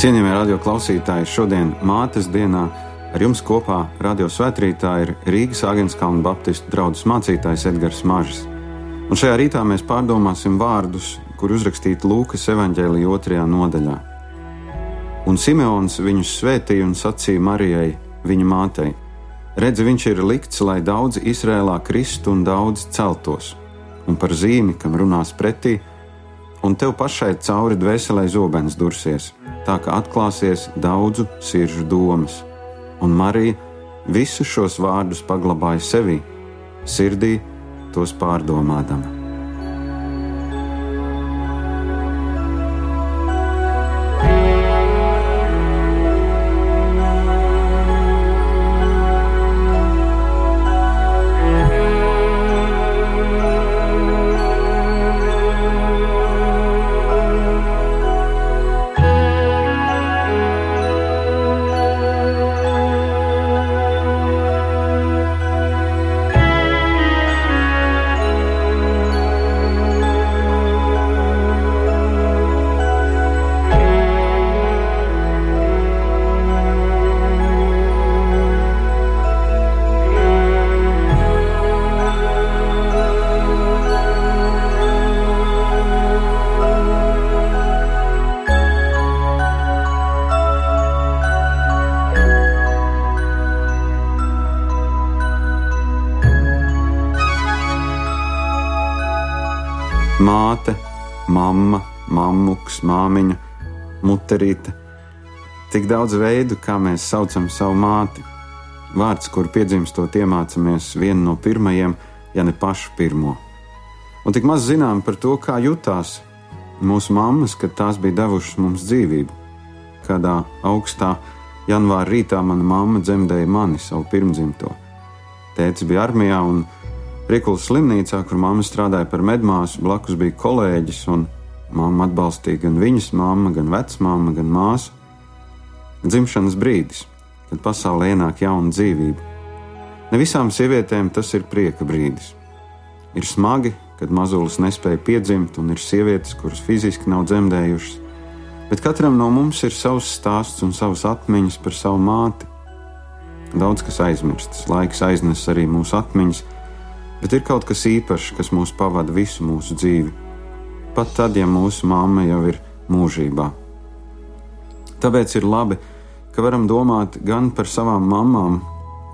Cienījamie radio klausītāji, šodien Mātes dienā ar jums kopā radio svētkrītā ir Rīgas Agenskalna Baptistu draugs mācītājs Edgars Mažs. Un šajā rītā mēs pārdomāsim vārdus, kur uzrakstīti Lūkas evanģēlīja otrajā nodaļā. Un Simeons viņus svētīja un sacīja Marijai, viņa mātei: Redzi, viņš ir likts, lai daudzi Izrēlā kristu un daudz celtos, un par zīmi, kam runās pretī, un tev pašai cauri dvēselē zobens dursies, tā ka atklāsies daudzu siržu domas. Un Marija visus šos vārdus paglabāja sevī, sirdī tos pārdomādama. Māte, mamma, mammuks, māmiņa, muterīte. Tik daudz veidu, kā mēs saucam savu māti. Vārds, kur piedzimstot, iemācāmies vienu no pirmajiem, ja ne pašu pirmo. Un tik maz zinām par to, kā jutās mūsu mammas, kad tās bija devušas mums dzīvību. Kādā augstā janvāra rītā mana mamma dzemdēja mani, savu pirmdzimto. Tēvs bija armijā un Rikulas slimnīcā, kur mamma strādāja par medmāsu, blakus bija kolēģis, un mamma atbalstīja gan viņas mamma, gan vecmāma, gan māsu. Dzimšanas brīdis, kad pasaulē ienāk jauna dzīvība. Ne visām sievietēm tas ir prieka brīdis. Ir smagi, kad mazulis nespēja piedzimt, un ir sievietes, kuras fiziski nav dzemdējušas, bet katram no mums ir savs stāsts un savas atmiņas par savu māti. Daudz kas aizmirstas, laiks aiznes arī mūsu atmiņas, bet ir kaut kas īpašs, kas mūs pavada visu mūsu dzīvi. Pat tad, ja mūsu mamma jau ir mūžībā. Tāpēc ir labi, ka varam domāt gan par savām mamām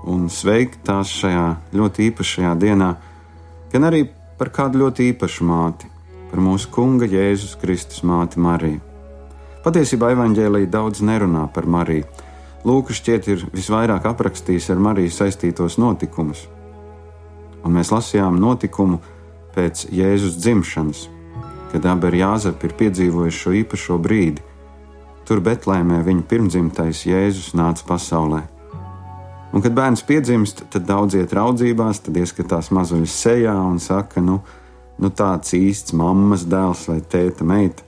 un sveikt tās šajā ļoti īpašajā dienā, gan arī par kādu ļoti īpašu māti, par mūsu Kunga Jēzus Kristus māti Mariju. Patiesībā evaņģēlīja daudz nerunā par Mariju. Lūkas šķiet ir visvairāk aprakstījis ar Mariju saistītos notikumus un mēs lasījām notikumu pēc Jēzus dzimšanas, kad abi ar Jāzepu ir piedzīvojuši šo īpašo brīdi. Tur Betlēmē viņa pirmdzimtais Jēzus nāca pasaulē. Un, kad bērns piedzimst, tad daudz iet raudzībās, tad ieskatās mazuļas sejā un saka, nu, nu tāds īsts mammas dēls vai tēta meita.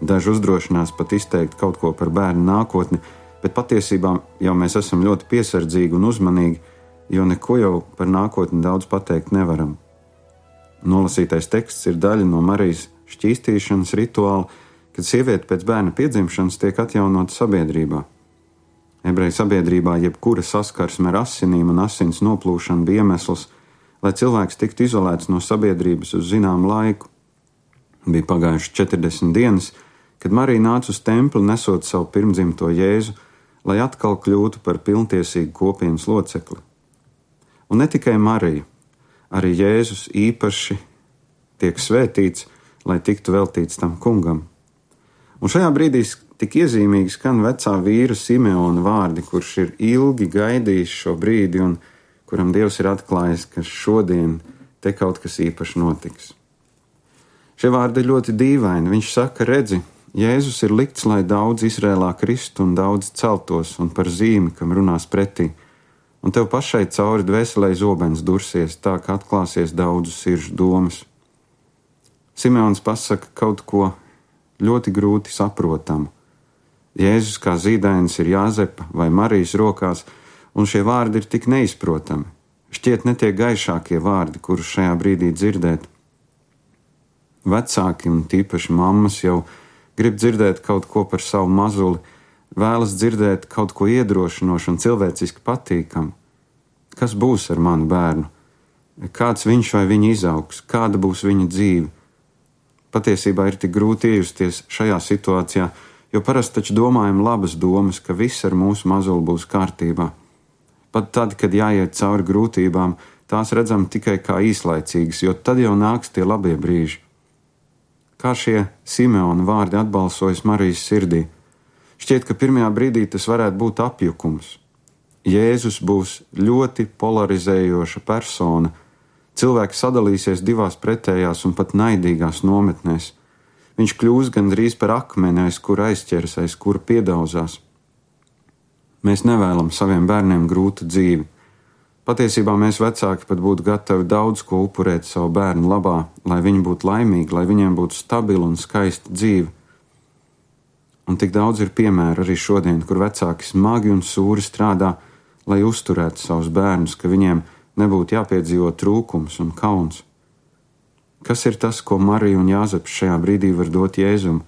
Daži uzdrošinās pat izteikt kaut ko par bērnu nākotni, bet patiesībā jau mēs esam ļoti piesardzīgi un uzmanīgi, jo neko jau par nākotni daudz pateikt nevaram. Nolasītais teksts ir daļa no Marijas šķīstīšanas rituāla, kad sieviete pēc bērna piedzimšanas tiek atjaunota sabiedrībā. Ebreju sabiedrībā jebkura saskarsme ar asinīm un asins noplūšanu bija iemesls, lai cilvēks tiktu izolēts no sabiedrības uz zināmu laiku. Bija pagājušas 40 dienas, kad Marija nāca uz templi nesot savu pirmdzimto jēzu, lai atkal kļūtu par pilntiesīgu kopienas locekli. Un ne tikai Marija, arī Jēzus īpaši tiek svētīts, lai tiktu veltīts tam kungam. Un šajā brīdī tik iezīmīgi skan vecā vīra Simeona vārdi, kurš ir ilgi gaidījis šo brīdi un kuram Dievs ir atklājis, ka šodien te kaut kas īpašs notiks. Šie vārdi ļoti dīvaini. Viņš saka, redzi, Jēzus ir likts, lai daudz Izrēlā kristu un daudz celtos, un par zīmi, kam runās pretī un tev pašai cauri dvēselē zobens dursies, tā ka atklāsies daudzu sirdžu domas. Simons pasaka kaut ko ļoti grūti saprotamu. Jēzus kā zīdainis ir Jāzepa vai Marijas rokās, un šie vārdi ir tik neizprotami. Šķiet, ne tie gaišākie vārdi, kurus šajā brīdī dzirdēt. Vecāki un tīpaši mammas jau grib dzirdēt kaut ko par savu mazuli, vēlas dzirdēt kaut ko iedrošinošu un cilvēciski patīkamu. Kas būs ar manu bērnu? Kāds viņš vai viņa izaugs, kāda būs viņa dzīve? Patiesībā ir tik grūti iejusties šajā situācijā, jo parasti taču domājam labas domas, ka viss ar mūsu mazuli būs kārtībā. Pat tad, kad jāiet cauri grūtībām, tās redzam tikai kā īslaicīgas, jo tad jau nāks tie labie brīži. Kā šie Simeona vārdi atbalsojas Marijas sirdī? Šķiet, ka pirmajā brīdī tas varētu būt apjukums. Jēzus būs ļoti polarizējoša persona. Cilvēks sadalīsies divās pretējās un pat naidīgās nometnēs. Viņš kļūs gandrīz par akmeni, aiz kura aizķeras, aiz kura piedauzās. Mēs nevēlam saviem bērniem grūtu dzīvi. Patiesībā mēs vecāki pat būtu gatavi daudz ko upurēt savu bērnu labā, lai viņi būtu laimīgi, lai viņiem būtu stabila un skaista dzīve. Un tik daudz ir piemēru arī šodien, kur vecāki smagi un sūri strādā, lai uzturētu savus bērnus, ka viņiem nebūtu jāpiedzīvo trūkums un kauns. Kas ir tas, ko Marija un Jāzeps šajā brīdī var dot Jēzum?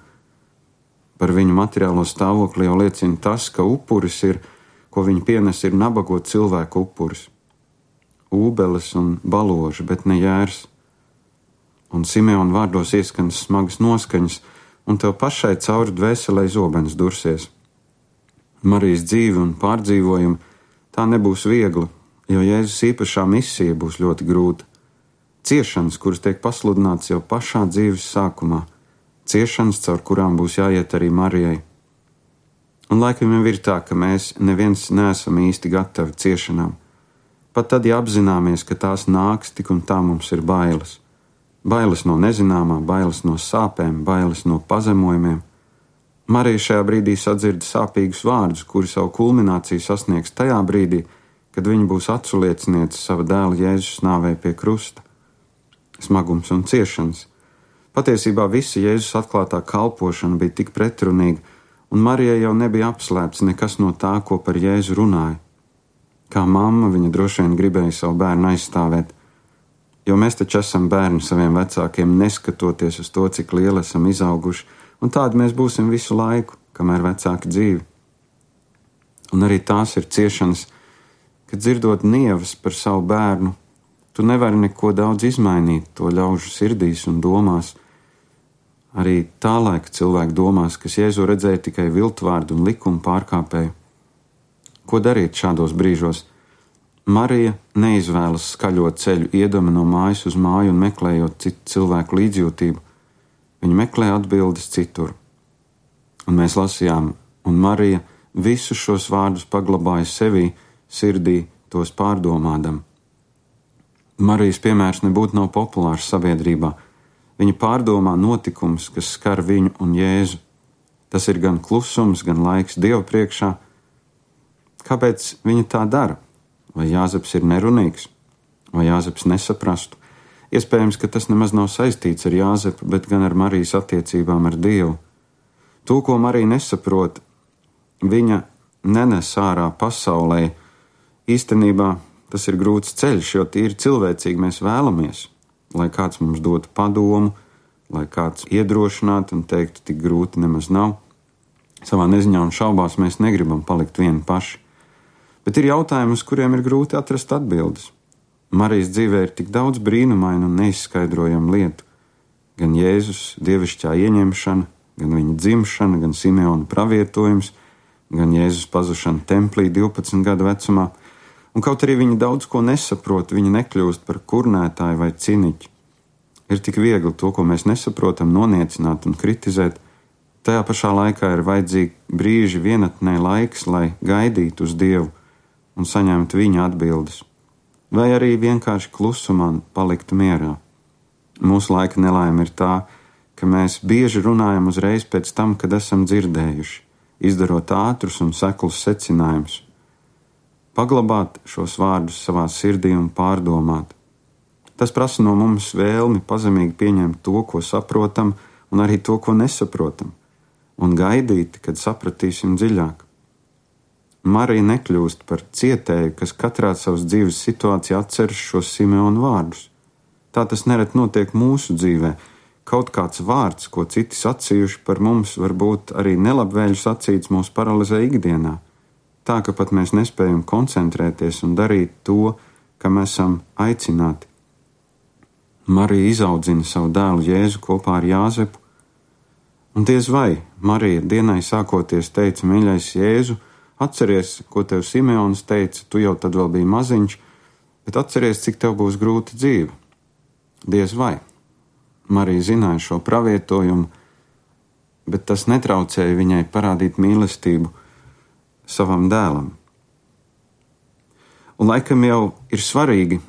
Par viņu materiālo stāvokli jau liecina tas, ka upuris ir, ko viņi pienes, ir nabago cilvēku upuris. Ūbeles un baloži, bet ne jērs. Un Simeona vārdos ieskanas smagas noskaņas, un tev pašai cauri dvēselē zobens dursies. Marijas dzīve un pārdzīvojumi tā nebūs viegli, jo Jēzus īpašā misija būs ļoti grūta. Ciešanas, kuras tiek pasludināts jau pašā dzīves sākumā, ciešanas, caur kurām būs jāiet arī Marijai. Un laikam jau ir tā, ka mēs neviens neesam īsti gatavi ciešanām. Pat tad, ja apzināmies, ka tās nāks, tik un tā mums ir bailes. Bailes no nezināmā, bailes no sāpēm, bailes no pazemojumiem. Marija šajā brīdī sadzird sāpīgus vārdus, kuri savu kulmināciju sasniegs tajā brīdī, kad viņa būs aculieciniece sava dēla Jēzus nāvē pie krusta. Smagums un ciešanas, Patiesībā visa Jēzus atklātā kalpošana bija tik pretrunīga, un Marijai jau nebija apslēpts nekas no tā, ko par Jēzu runāja. Kā mamma viņa droši vien gribēja savu bērnu aizstāvēt, jo mēs taču esam bērni saviem vecākiem, neskatoties uz to, cik lieli esam izauguši, un tādi mēs būsim visu laiku, kamēr vecāki dzīvi. Un arī tās ir ciešanas, kad dzirdot nievas par savu bērnu, tu nevari neko daudz izmainīt to ļaužu sirdīs un domās, Arī tā laika cilvēki domās, ka Jēzu redzēja tikai viltvārdu un likumu pārkāpēju. Ko darīt šādos brīžos? Marija neizvēlas skaļo ceļu, iedama no mājas uz māju un meklējot citu cilvēku līdzjūtību. Viņa meklē atbildes citur. Un mēs lasījām, un Marija visus šos vārdus paglabāja sevī, sirdī, tos pārdomādam. Marijas piemērs nebūtu nav populārs sabiedrībā Viņa pārdomā notikums, kas skar viņu un Jēzu. Tas ir gan klusums, gan laiks Dieva priekšā. Kāpēc viņa tā dara? Vai Jāzeps ir nerunīgs, vai Jāzeps nesaprastu? Iespējams, ka tas nemaz nav saistīts ar Jāzepu, bet gan ar Marijas attiecībām ar Dievu. To, ko Marija nesaprot, viņa nenes ārā pasaulē. Īstenībā tas ir grūts ceļš, jo tīri cilvēcīgi mēs vēlamies lai kāds mums dotu padomu, lai kāds iedrošinātu un teiktu, tik grūti nemaz nav. Savā neziņā un šaubās mēs negribam palikt vieni paši. Bet ir jautājumi, uz kuriem ir grūti atrast atbildes. Marijas dzīvē ir tik daudz brīnumainu un neizskaidrojamu lietu. Gan Jēzus dievišķā ieņemšana, gan viņa dzimšana, gan Simeona pravietojums, gan Jēzus pazušana templī 12 gadu vecumā un kaut arī viņi daudz ko nesaprot, viņi nekļūst par kurnētāju vai ciniķu. Ir tik viegli to, ko mēs nesaprotam, noniecināt un kritizēt. Tajā pašā laikā ir vajadzīgi brīži vienatnē laiks, lai gaidītu uz Dievu un saņemtu viņa atbildes, vai arī vienkārši klusumā paliktu mierā. Mūsu laika nelaime ir tā, ka mēs bieži runājam uzreiz pēc tam, kad esam dzirdējuši, izdarot ātrus un seklus secinājumus, paglabāt šos vārdus savā sirdī un pārdomāt. Tas prasa no mums vēlmi pazemīgi pieņemt to, ko saprotam, un arī to, ko nesaprotam, un gaidīt, kad sapratīsim dziļāk. Marija nekļūst par cietēju, kas katrā savas dzīves situācijā atceras šos Simeonu vārdus. Tā tas nereti notiek mūsu dzīvē, kaut kāds vārds, ko citi sacījuši par mums, varbūt arī nelabvēlīgi sacīts, mūs paralizē ikdienā. Tā ka pat mēs nespējam koncentrēties un darīt to, kam esam aicināti. Marija izaudzina savu dēlu Jēzu kopā ar Jāzepu, un diez vai Marija dienai sākoties teica: Mīļais Jēzu, atceries, ko tev Simeons teica, tu jau tad vēl biji maziņš, bet atceries, cik tev būs grūta dzīve. Diez vai. Marija zināja šo pravietojumu, bet tas netraucēja viņai parādīt mīlestību savam dēlam. Un laikam jau ir svarīgi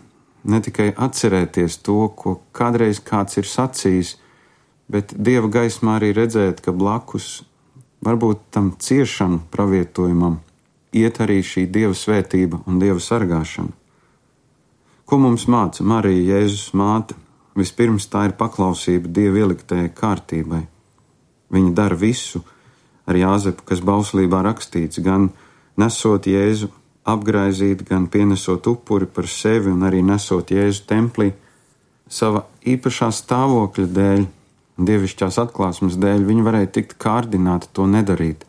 ne tikai atcerēties to, ko kādreiz kāds ir sacījis, bet dieva gaismā arī redzēt, ka blakus varbūt tam ciešanu pravietojumam iet arī šī dieva svētība un dieva sargāšana. Ko mums māca Marija Jēzus māte? Vispirms tā ir paklausība Dieva ieliktajai kārtībai. Viņa dara visu ar Jāzepu, kas bauslībā rakstīts, gan nesot Jēzu apgraizīt, gan pienesot upuri par sevi un arī nesot Jēzu templī, sava īpašā stāvokļa dēļ, dievišķās atklāsmes dēļ, viņa varēja tikt kārdināta to nedarīt,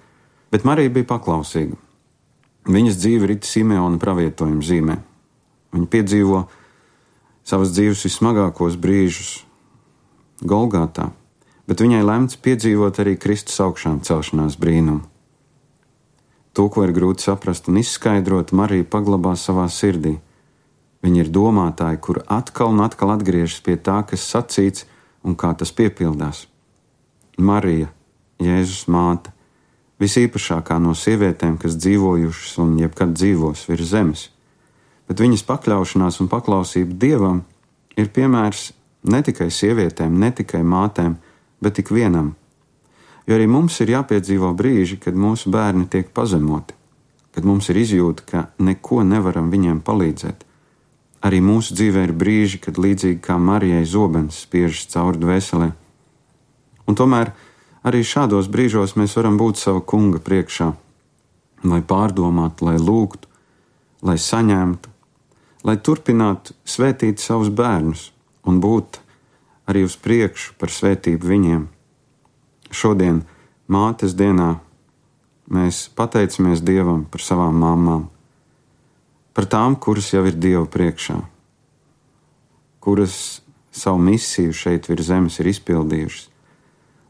bet Marija bija paklausīga. Viņas dzīve ir Simeona pravietojuma zīmē. Viņa piedzīvo savas dzīves vismagākos brīžus Golgātā, bet viņai lemts piedzīvot arī Kristus augšām celšanās brīnumu. To, ko ir grūti saprast un izskaidrot, Marija paglabā savā sirdī. Viņa ir domātāja, kur atkal un atkal atgriežas pie tā, kas sacīts un kā tas piepildās. Marija, Jēzus māte, visīpašākā no sievietēm, kas dzīvojušas un jebkad dzīvos virs zemes bet viņas pakļaušanās un paklausība dievam ir piemērs ne tikai sievietēm, ne tikai mātēm, bet ik vienam. Jo arī mums ir jāpiedzīvo brīži, kad mūsu bērni tiek pazemoti, kad mums ir izjūta, ka neko nevaram viņiem palīdzēt. Arī mūsu dzīvē ir brīži, kad līdzīgi kā Marijai zobens spiežas cauri dvēselē. Un tomēr arī šādos brīžos mēs varam būt sava kunga priekšā, lai pārdomātu, lai lūgtu, lai saņemtu, lai turpinātu svētīt savus bērnus un būt arī uz priekšu par svētību viņiem. Šodien, mātes dienā, mēs pateicamies Dievam par savām māmām, par tām, kuras jau ir Dieva priekšā, kuras savu misiju šeit virs zemes ir izpildījušas,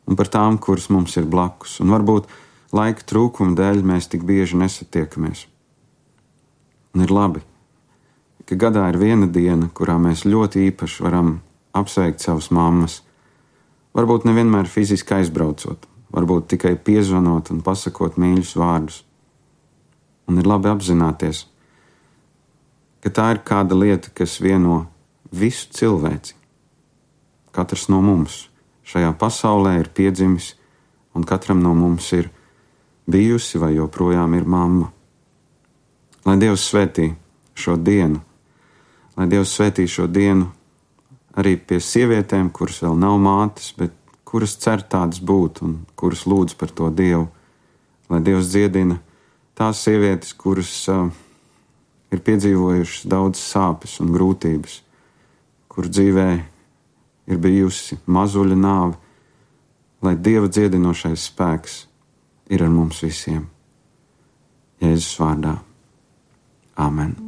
un par tām, kuras mums ir blakus, un varbūt laika trūkuma dēļ mēs tik bieži nesatiekamies. Un ir labi, ka gadā ir viena diena, kurā mēs ļoti īpaši varam apsveikt savas mammas. Varbūt nevienmēr fiziski aizbraucot, varbūt tikai piezvanot un pasakot mīļus vārdus. Un ir labi apzināties, ka tā ir kāda lieta, kas vieno visu cilvēci. Katrs no mums šajā pasaulē ir piedzimis, un katram no mums ir bijusi vai joprojām ir mamma. Lai Dievs svētī šo dienu lai Dievs svētī šo dienu arī pie sievietēm, kuras vēl nav mātes, bet kuras cer tādas būt un kuras lūdz par to Dievu. Lai Dievs dziedina tās sievietes, kuras uh, ir piedzīvojušas daudz sāpes un grūtības, kur dzīvē ir bijusi mazuļa nāve, lai Dieva dziedinošais spēks ir ar mums visiem. Jēzus vārdā. Āmen!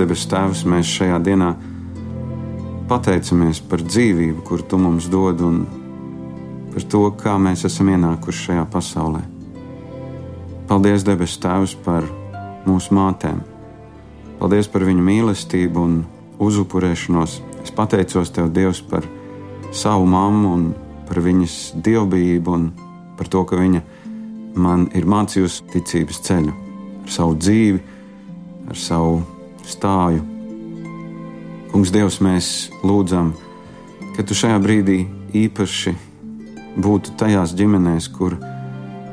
Debes Tēvs, mēs šajā dienā pateicamies par dzīvību, kur tu mums dod, un par to, kā mēs esam ienākuši šajā pasaulē. Paldies, debes Tēvs, par mūsu mātēm. Paldies par viņu mīlestību un uzupurēšanos. Es pateicos Tev, Dievs, par savu mammu un par viņas dievbijību un par to, ka viņa man ir mācījusi ticības ceļu ar savu dzīvi, ar savu stāju. Kungs, Dievs, mēs lūdzam, ka Tu šajā brīdī īpaši būtu tajās ģimenēs, kur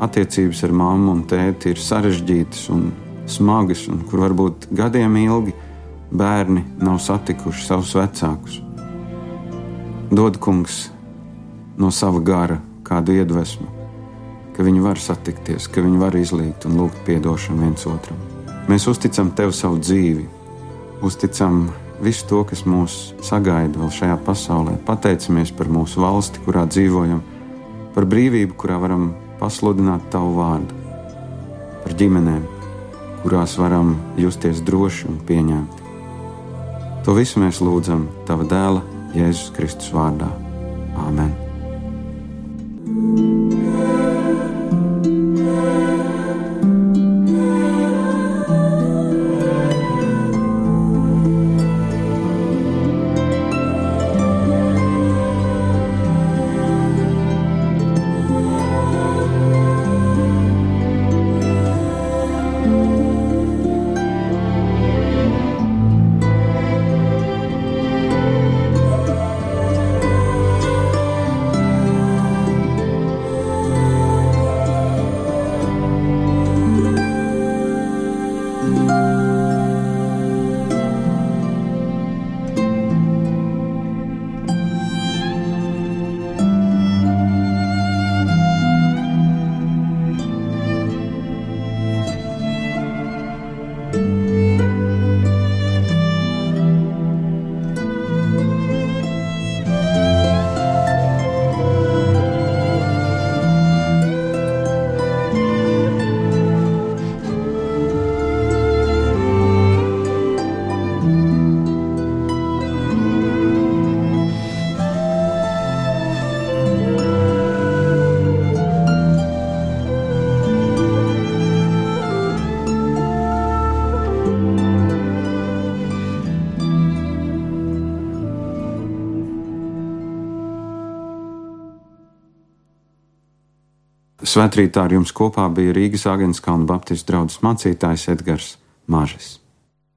attiecības ar mammu un tēti ir sarežģītas un smagas, un kur varbūt gadiem ilgi bērni nav satikuši savus vecākus. Dod, kungs, no sava gara kādu iedvesmu, ka viņi var satikties, ka viņi var izlīgt un lūgt atdošanu viens otram. Mēs uzticam tev savu dzīvi, uzticam visu to, kas mūs sagaida vēl šajā pasaulē. Pateicamies par mūsu valsti, kurā dzīvojam, par brīvību, kurā varam pasludināt tavu vārdu, par ģimenēm, kurās varam justies droši un pieņemti. To visu mēs lūdzam Tava dēla Jēzus Kristus vārdā. Āmen! Svētrītā ar jums kopā bija Rīgas Agenskalna Baptistu draugs mācītājs Edgars Mažis.